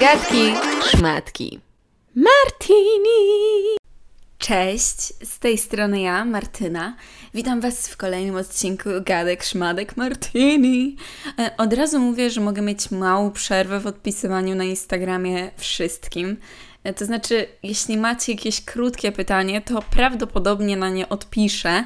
Gadki, szmatki. Martini! Cześć, z tej strony ja, Martyna. Witam Was w kolejnym odcinku Gadek, Szmadek, Martini. E, Od razu mówię, że mogę mieć małą przerwę w odpisywaniu na Instagramie wszystkim. E, To znaczy, jeśli macie jakieś krótkie pytanie, to prawdopodobnie na nie odpiszę,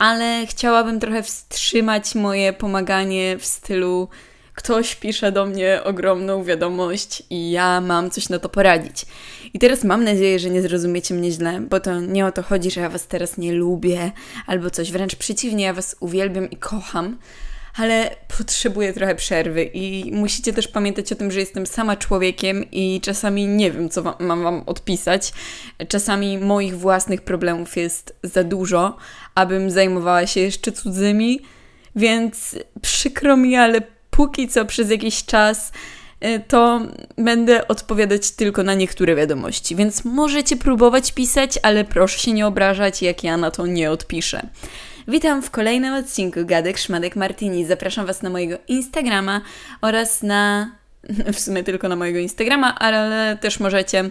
ale chciałabym trochę wstrzymać moje pomaganie w stylu ktoś pisze do mnie ogromną wiadomość i ja mam coś na to poradzić. I teraz mam nadzieję, że nie zrozumiecie mnie źle, bo to nie o to chodzi, że ja was teraz nie lubię albo coś, wręcz przeciwnie, ja was uwielbiam i kocham, ale potrzebuję trochę przerwy i musicie też pamiętać o tym, że jestem sama człowiekiem i czasami nie wiem, co wam, mam wam odpisać. Czasami moich własnych problemów jest za dużo, abym zajmowała się jeszcze cudzymi, więc przykro mi, ale póki co przez jakiś czas y, to będę odpowiadać tylko na niektóre wiadomości, więc możecie próbować pisać, ale proszę się nie obrażać, jak ja na to nie odpiszę. Witam w kolejnym odcinku Gadek Szmadek Martini. Zapraszam Was na mojego Instagrama oraz na. w sumie tylko na mojego Instagrama, ale też możecie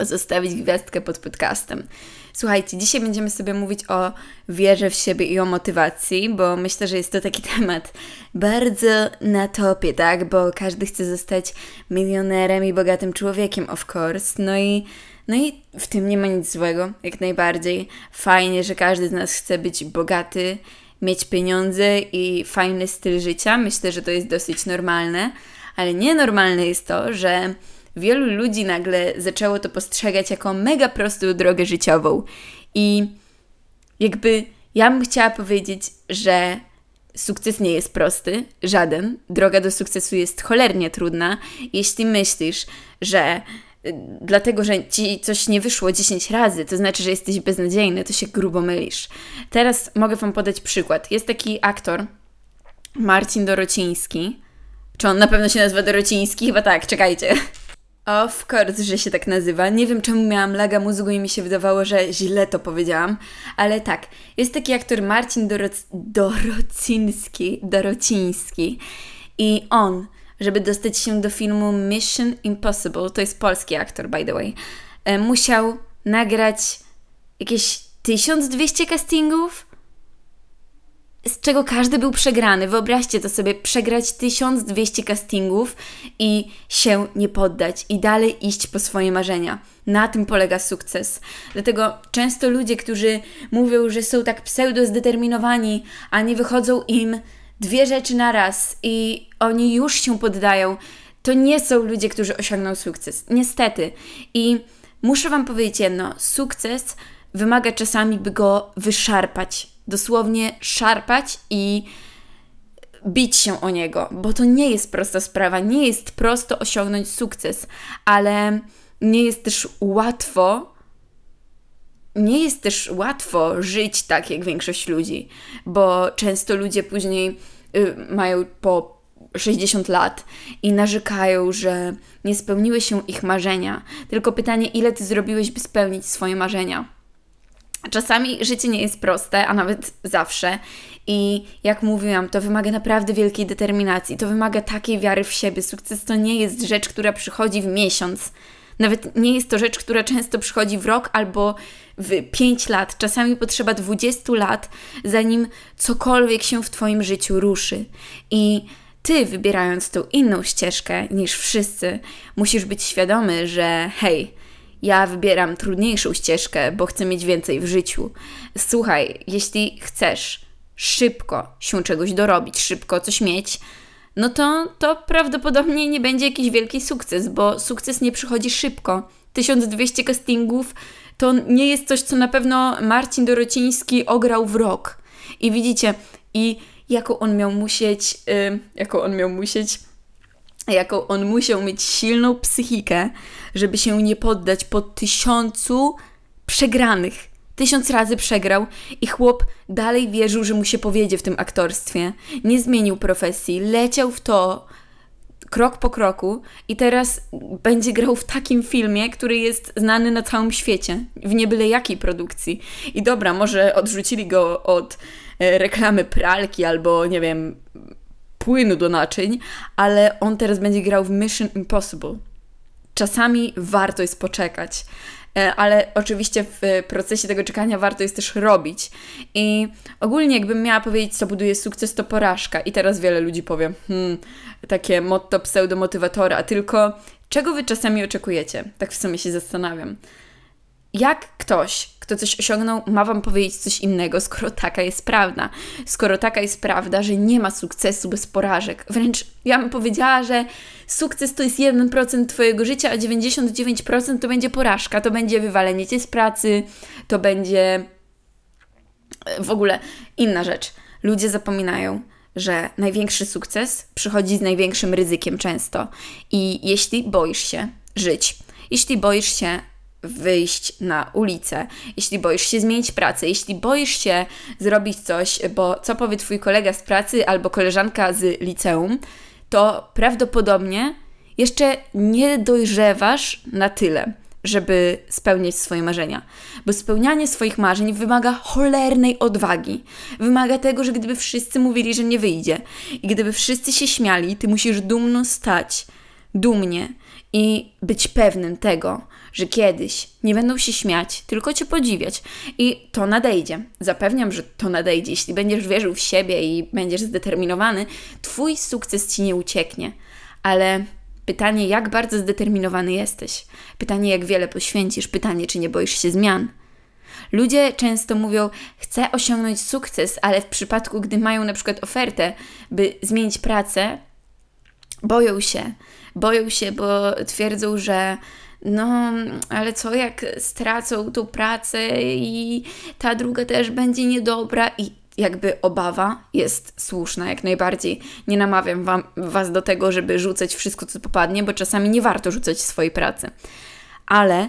zostawić gwiazdkę pod podcastem. Słuchajcie, dzisiaj będziemy sobie mówić o wierze w siebie i o motywacji, bo myślę, że jest to taki temat bardzo na topie, tak? Bo każdy chce zostać milionerem i bogatym człowiekiem, of course. No i, no i w tym nie ma nic złego, jak najbardziej. Fajnie, że każdy z nas chce być bogaty, mieć pieniądze i fajny styl życia. Myślę, że to jest dosyć normalne, ale nienormalne jest to, że wielu ludzi nagle zaczęło to postrzegać jako mega prostą drogę życiową. I jakby ja bym chciała powiedzieć, że sukces nie jest prosty, żaden. Droga do sukcesu jest cholernie trudna. Jeśli myślisz, że y, dlatego, że ci coś nie wyszło 10 razy, to znaczy, że jesteś beznadziejny, to się grubo mylisz. Teraz mogę Wam podać przykład. Jest taki aktor, Marcin Dorociński. Czy on na pewno się nazywa Dorociński? Chyba tak, czekajcie. Of course, że się tak nazywa. Nie wiem czemu miałam laga mózgu i mi się wydawało, że źle to powiedziałam, ale tak. Jest taki aktor Marcin Doroc Dorociński, Dorociński i on, żeby dostać się do filmu Mission Impossible, to jest polski aktor by the way, e, musiał nagrać jakieś 1200 castingów, z czego każdy był przegrany. Wyobraźcie to sobie, przegrać 1200 castingów i się nie poddać i dalej iść po swoje marzenia. Na tym polega sukces. Dlatego często ludzie, którzy mówią, że są tak pseudo zdeterminowani, a nie wychodzą im dwie rzeczy na raz i oni już się poddają, to nie są ludzie, którzy osiągną sukces. Niestety. I muszę Wam powiedzieć jedno: sukces wymaga czasami, by go wyszarpać dosłownie szarpać i bić się o niego, bo to nie jest prosta sprawa, nie jest prosto osiągnąć sukces, ale nie jest też łatwo. Nie jest też łatwo żyć tak jak większość ludzi, bo często ludzie później y, mają po 60 lat i narzekają, że nie spełniły się ich marzenia. Tylko pytanie, ile ty zrobiłeś, by spełnić swoje marzenia? Czasami życie nie jest proste, a nawet zawsze. I jak mówiłam, to wymaga naprawdę wielkiej determinacji, to wymaga takiej wiary w siebie. Sukces to nie jest rzecz, która przychodzi w miesiąc. Nawet nie jest to rzecz, która często przychodzi w rok albo w 5 lat. Czasami potrzeba 20 lat, zanim cokolwiek się w Twoim życiu ruszy. I Ty, wybierając tą inną ścieżkę niż wszyscy, musisz być świadomy, że hej, ja wybieram trudniejszą ścieżkę, bo chcę mieć więcej w życiu. Słuchaj, jeśli chcesz szybko się czegoś dorobić, szybko coś mieć, no to, to prawdopodobnie nie będzie jakiś wielki sukces, bo sukces nie przychodzi szybko. 1200 castingów to nie jest coś, co na pewno Marcin Dorociński ograł w rok. I widzicie, i jaką on miał musieć, yy, jaką on miał musieć jaką on musiał mieć silną psychikę, żeby się nie poddać po tysiącu przegranych. Tysiąc razy przegrał i chłop dalej wierzył, że mu się powiedzie w tym aktorstwie. Nie zmienił profesji, leciał w to krok po kroku i teraz będzie grał w takim filmie, który jest znany na całym świecie, w niebyle jakiej produkcji. I dobra, może odrzucili go od e, reklamy pralki albo nie wiem, płynu do naczyń, ale on teraz będzie grał w Mission Impossible. Czasami warto jest poczekać. E, ale oczywiście w procesie tego czekania warto jest też robić. I ogólnie, jakbym miała powiedzieć, co buduje sukces, to porażka. I teraz wiele ludzi powie, hmm, takie motto pseudomotywatora, tylko czego wy czasami oczekujecie? Tak w sumie się zastanawiam. Jak ktoś, kto coś osiągnął, ma wam powiedzieć coś innego, skoro taka jest prawda? Skoro taka jest prawda, że nie ma sukcesu bez porażek. Wręcz ja bym powiedziała, że sukces to jest 1% Twojego życia, a 99% to będzie porażka, to będzie wywalenie cię z pracy, to będzie e, w ogóle inna rzecz. Ludzie zapominają, że największy sukces przychodzi z największym ryzykiem często. I jeśli boisz się żyć, jeśli boisz się wyjść na ulicę, jeśli boisz się zmienić pracę, jeśli boisz się zrobić coś, bo co powie twój kolega z pracy albo koleżanka z liceum, to prawdopodobnie jeszcze nie dojrzewasz na tyle, żeby spełniać swoje marzenia. Bo spełnianie swoich marzeń wymaga cholernej odwagi. Wymaga tego, że gdyby wszyscy mówili, że nie wyjdzie, i gdyby wszyscy się śmiali, ty musisz dumno stać, dumnie i być pewnym tego, że kiedyś nie będą się śmiać, tylko cię podziwiać. I to nadejdzie. Zapewniam, że to nadejdzie. Jeśli będziesz wierzył w siebie i będziesz zdeterminowany, twój sukces ci nie ucieknie. Ale pytanie, jak bardzo zdeterminowany jesteś? Pytanie, jak wiele poświęcisz? Pytanie, czy nie boisz się zmian? Ludzie często mówią, chcę osiągnąć sukces, ale w przypadku, gdy mają na przykład ofertę, by zmienić pracę, boją się. Boją się, bo twierdzą, że no, ale co jak stracą tą pracę i ta druga też będzie niedobra i jakby obawa jest słuszna jak najbardziej. Nie namawiam wam, Was do tego, żeby rzucać wszystko, co popadnie, bo czasami nie warto rzucać swojej pracy. Ale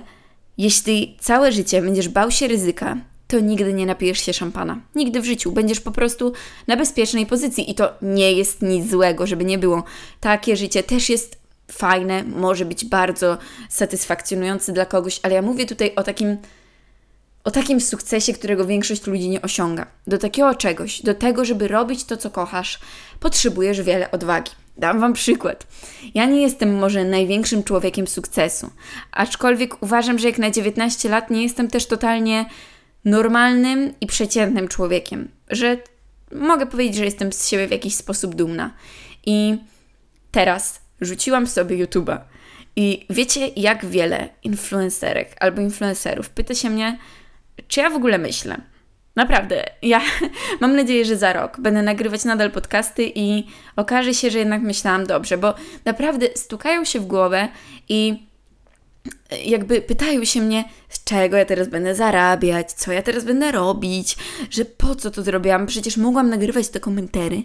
jeśli całe życie będziesz bał się ryzyka, to nigdy nie napijesz się szampana. Nigdy w życiu. Będziesz po prostu na bezpiecznej pozycji i to nie jest nic złego, żeby nie było. Takie życie też jest fajne, może być bardzo satysfakcjonujące dla kogoś, ale ja mówię tutaj o takim o takim sukcesie, którego większość ludzi nie osiąga. Do takiego czegoś, do tego, żeby robić to, co kochasz, potrzebujesz wiele odwagi. Dam Wam przykład. Ja nie jestem może największym człowiekiem sukcesu, aczkolwiek uważam, że jak na 19 lat nie jestem też totalnie normalnym i przeciętnym człowiekiem, że mogę powiedzieć, że jestem z siebie w jakiś sposób dumna. I teraz rzuciłam sobie YouTube'a. I wiecie, jak wiele influencerek albo influencerów pyta się mnie, czy ja w ogóle myślę. Naprawdę, ja mam nadzieję, że za rok będę nagrywać nadal podcasty i okaże się, że jednak myślałam dobrze, bo naprawdę stukają się w głowę i jakby pytają się mnie, z czego ja teraz będę zarabiać, co ja teraz będę robić, że po co to zrobiłam, przecież mogłam nagrywać te komentary,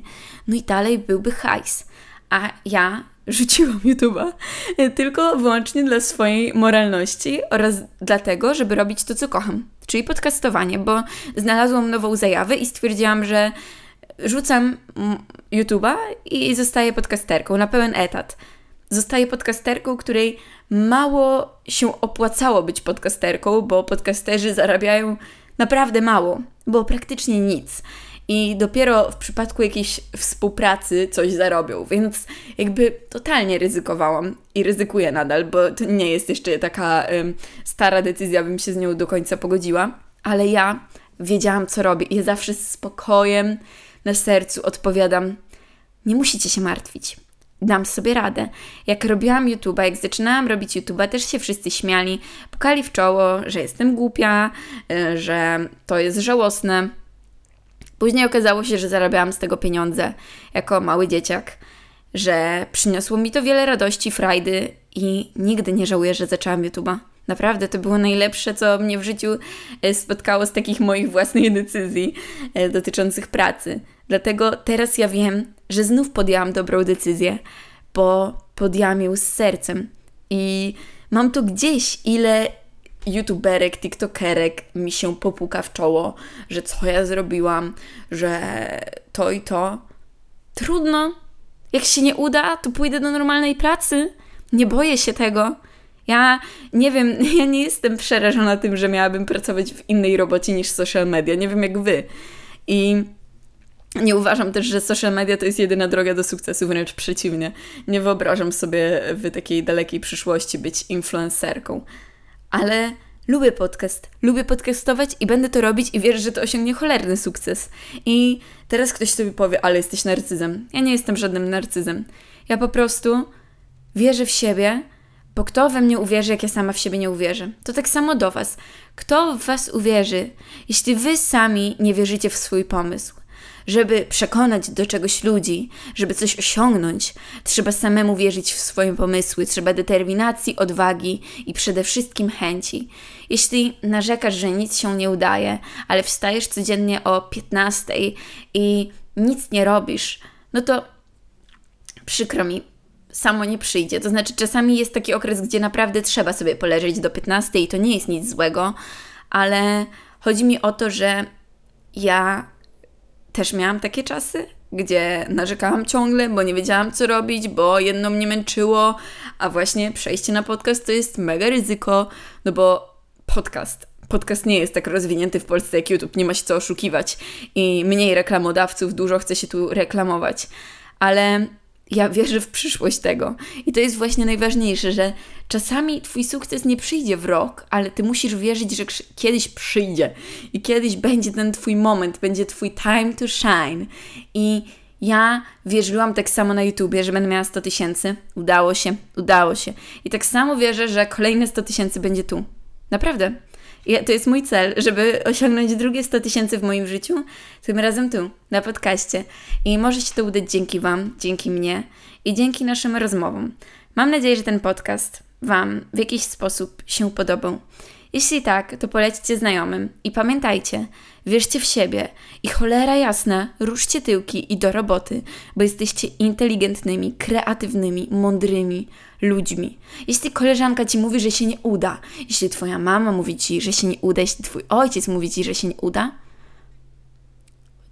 no i dalej byłby hajs. A ja rzuciłam YouTube'a tylko wyłącznie dla swojej moralności oraz dlatego, żeby robić to, co kocham, czyli podcastowanie, bo znalazłam nową zajawę i stwierdziłam, że rzucam YouTube'a i zostaję podcasterką na pełen etat. Zostaję podcasterką, której mało się opłacało być podcasterką, bo podcasterzy zarabiają naprawdę mało, bo praktycznie nic i dopiero w przypadku jakiejś współpracy coś zarobią, więc jakby totalnie ryzykowałam i ryzykuję nadal, bo to nie jest jeszcze taka stara decyzja, bym się z nią do końca pogodziła, ale ja wiedziałam, co robię i ja zawsze z spokojem na sercu odpowiadam: Nie musicie się martwić. Dam sobie radę. Jak robiłam YouTube'a, jak zaczynałam robić YouTube'a, też się wszyscy śmiali, pukali w czoło, że jestem głupia, y, że to jest żałosne. Później okazało się, że zarabiałam z tego pieniądze jako mały dzieciak, że przyniosło mi to wiele radości, frajdy i nigdy nie żałuję, że zaczęłam YouTube'a. Naprawdę to było najlepsze, co mnie w życiu e, spotkało z takich moich własnych decyzji e, dotyczących pracy. Dlatego teraz ja wiem, że znów podjęłam dobrą decyzję, bo podjęłam ją z sercem. I mam tu gdzieś, ile youtuberek, tiktokerek mi się popuka w czoło, że co ja zrobiłam, że to i to. Trudno. Jak się nie uda, to pójdę do normalnej pracy. Nie boję się tego. Ja nie wiem, ja nie jestem przerażona tym, że miałabym pracować w innej robocie niż social media. Nie wiem jak wy. I Nie uważam też, że social media to jest jedyna droga do sukcesu, wręcz przeciwnie. Nie wyobrażam sobie w takiej dalekiej przyszłości być influencerką. Ale lubię podcast, lubię podcastować i będę to robić i wierzę, że to osiągnie cholerny sukces. I teraz ktoś sobie powie, ale jesteś narcyzem. Ja nie jestem żadnym narcyzem. Ja po prostu wierzę w siebie, bo kto we mnie uwierzy, jak ja sama w siebie nie uwierzę? To tak samo do Was. Kto w Was uwierzy, jeśli Wy sami nie wierzycie w swój pomysł? Żeby przekonać do czegoś ludzi, żeby coś osiągnąć, trzeba samemu wierzyć w swoje pomysły, trzeba determinacji, odwagi i przede wszystkim chęci. Jeśli narzekasz, że nic się nie udaje, ale wstajesz codziennie o 15 i nic nie robisz, no to przykro mi, samo nie przyjdzie. To znaczy, czasami jest taki okres, gdzie naprawdę trzeba sobie poleżeć do 15 i to nie jest nic złego, ale chodzi mi o to, że ja też miałam takie czasy, gdzie narzekałam ciągle, bo nie wiedziałam co robić, bo jedno mnie męczyło, a właśnie przejście na podcast to jest mega ryzyko, no bo podcast. Podcast nie jest tak rozwinięty w Polsce jak YouTube, nie ma się co oszukiwać i mniej reklamodawców, dużo chce się tu reklamować. Ale ja wierzę w przyszłość tego. I to jest właśnie najważniejsze, że czasami Twój sukces nie przyjdzie w rok, ale Ty musisz wierzyć, że kiedyś przyjdzie i kiedyś będzie ten Twój moment, będzie Twój time to shine. I ja wierzyłam tak samo na YouTubie, że będę miała 100 tysięcy. Udało się, udało się. I tak samo wierzę, że kolejne 100 tysięcy będzie tu. Naprawdę. I to jest mój cel, żeby osiągnąć drugie 100 tysięcy w moim życiu, tym razem tu, na podcaście. I może się to udać dzięki Wam, dzięki mnie i dzięki naszym rozmowom. Mam nadzieję, że ten podcast Wam w jakiś sposób się podobał. Jeśli tak, to polećcie znajomym i pamiętajcie, wierzcie w siebie i cholera jasna, ruszcie tyłki i do roboty, bo jesteście inteligentnymi, kreatywnymi, mądrymi ludźmi. Jeśli koleżanka ci mówi, że się nie uda, jeśli twoja mama mówi ci, że się nie uda, jeśli twój ojciec mówi ci, że się nie uda,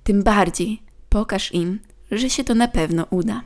tym bardziej pokaż im, że się to na pewno uda.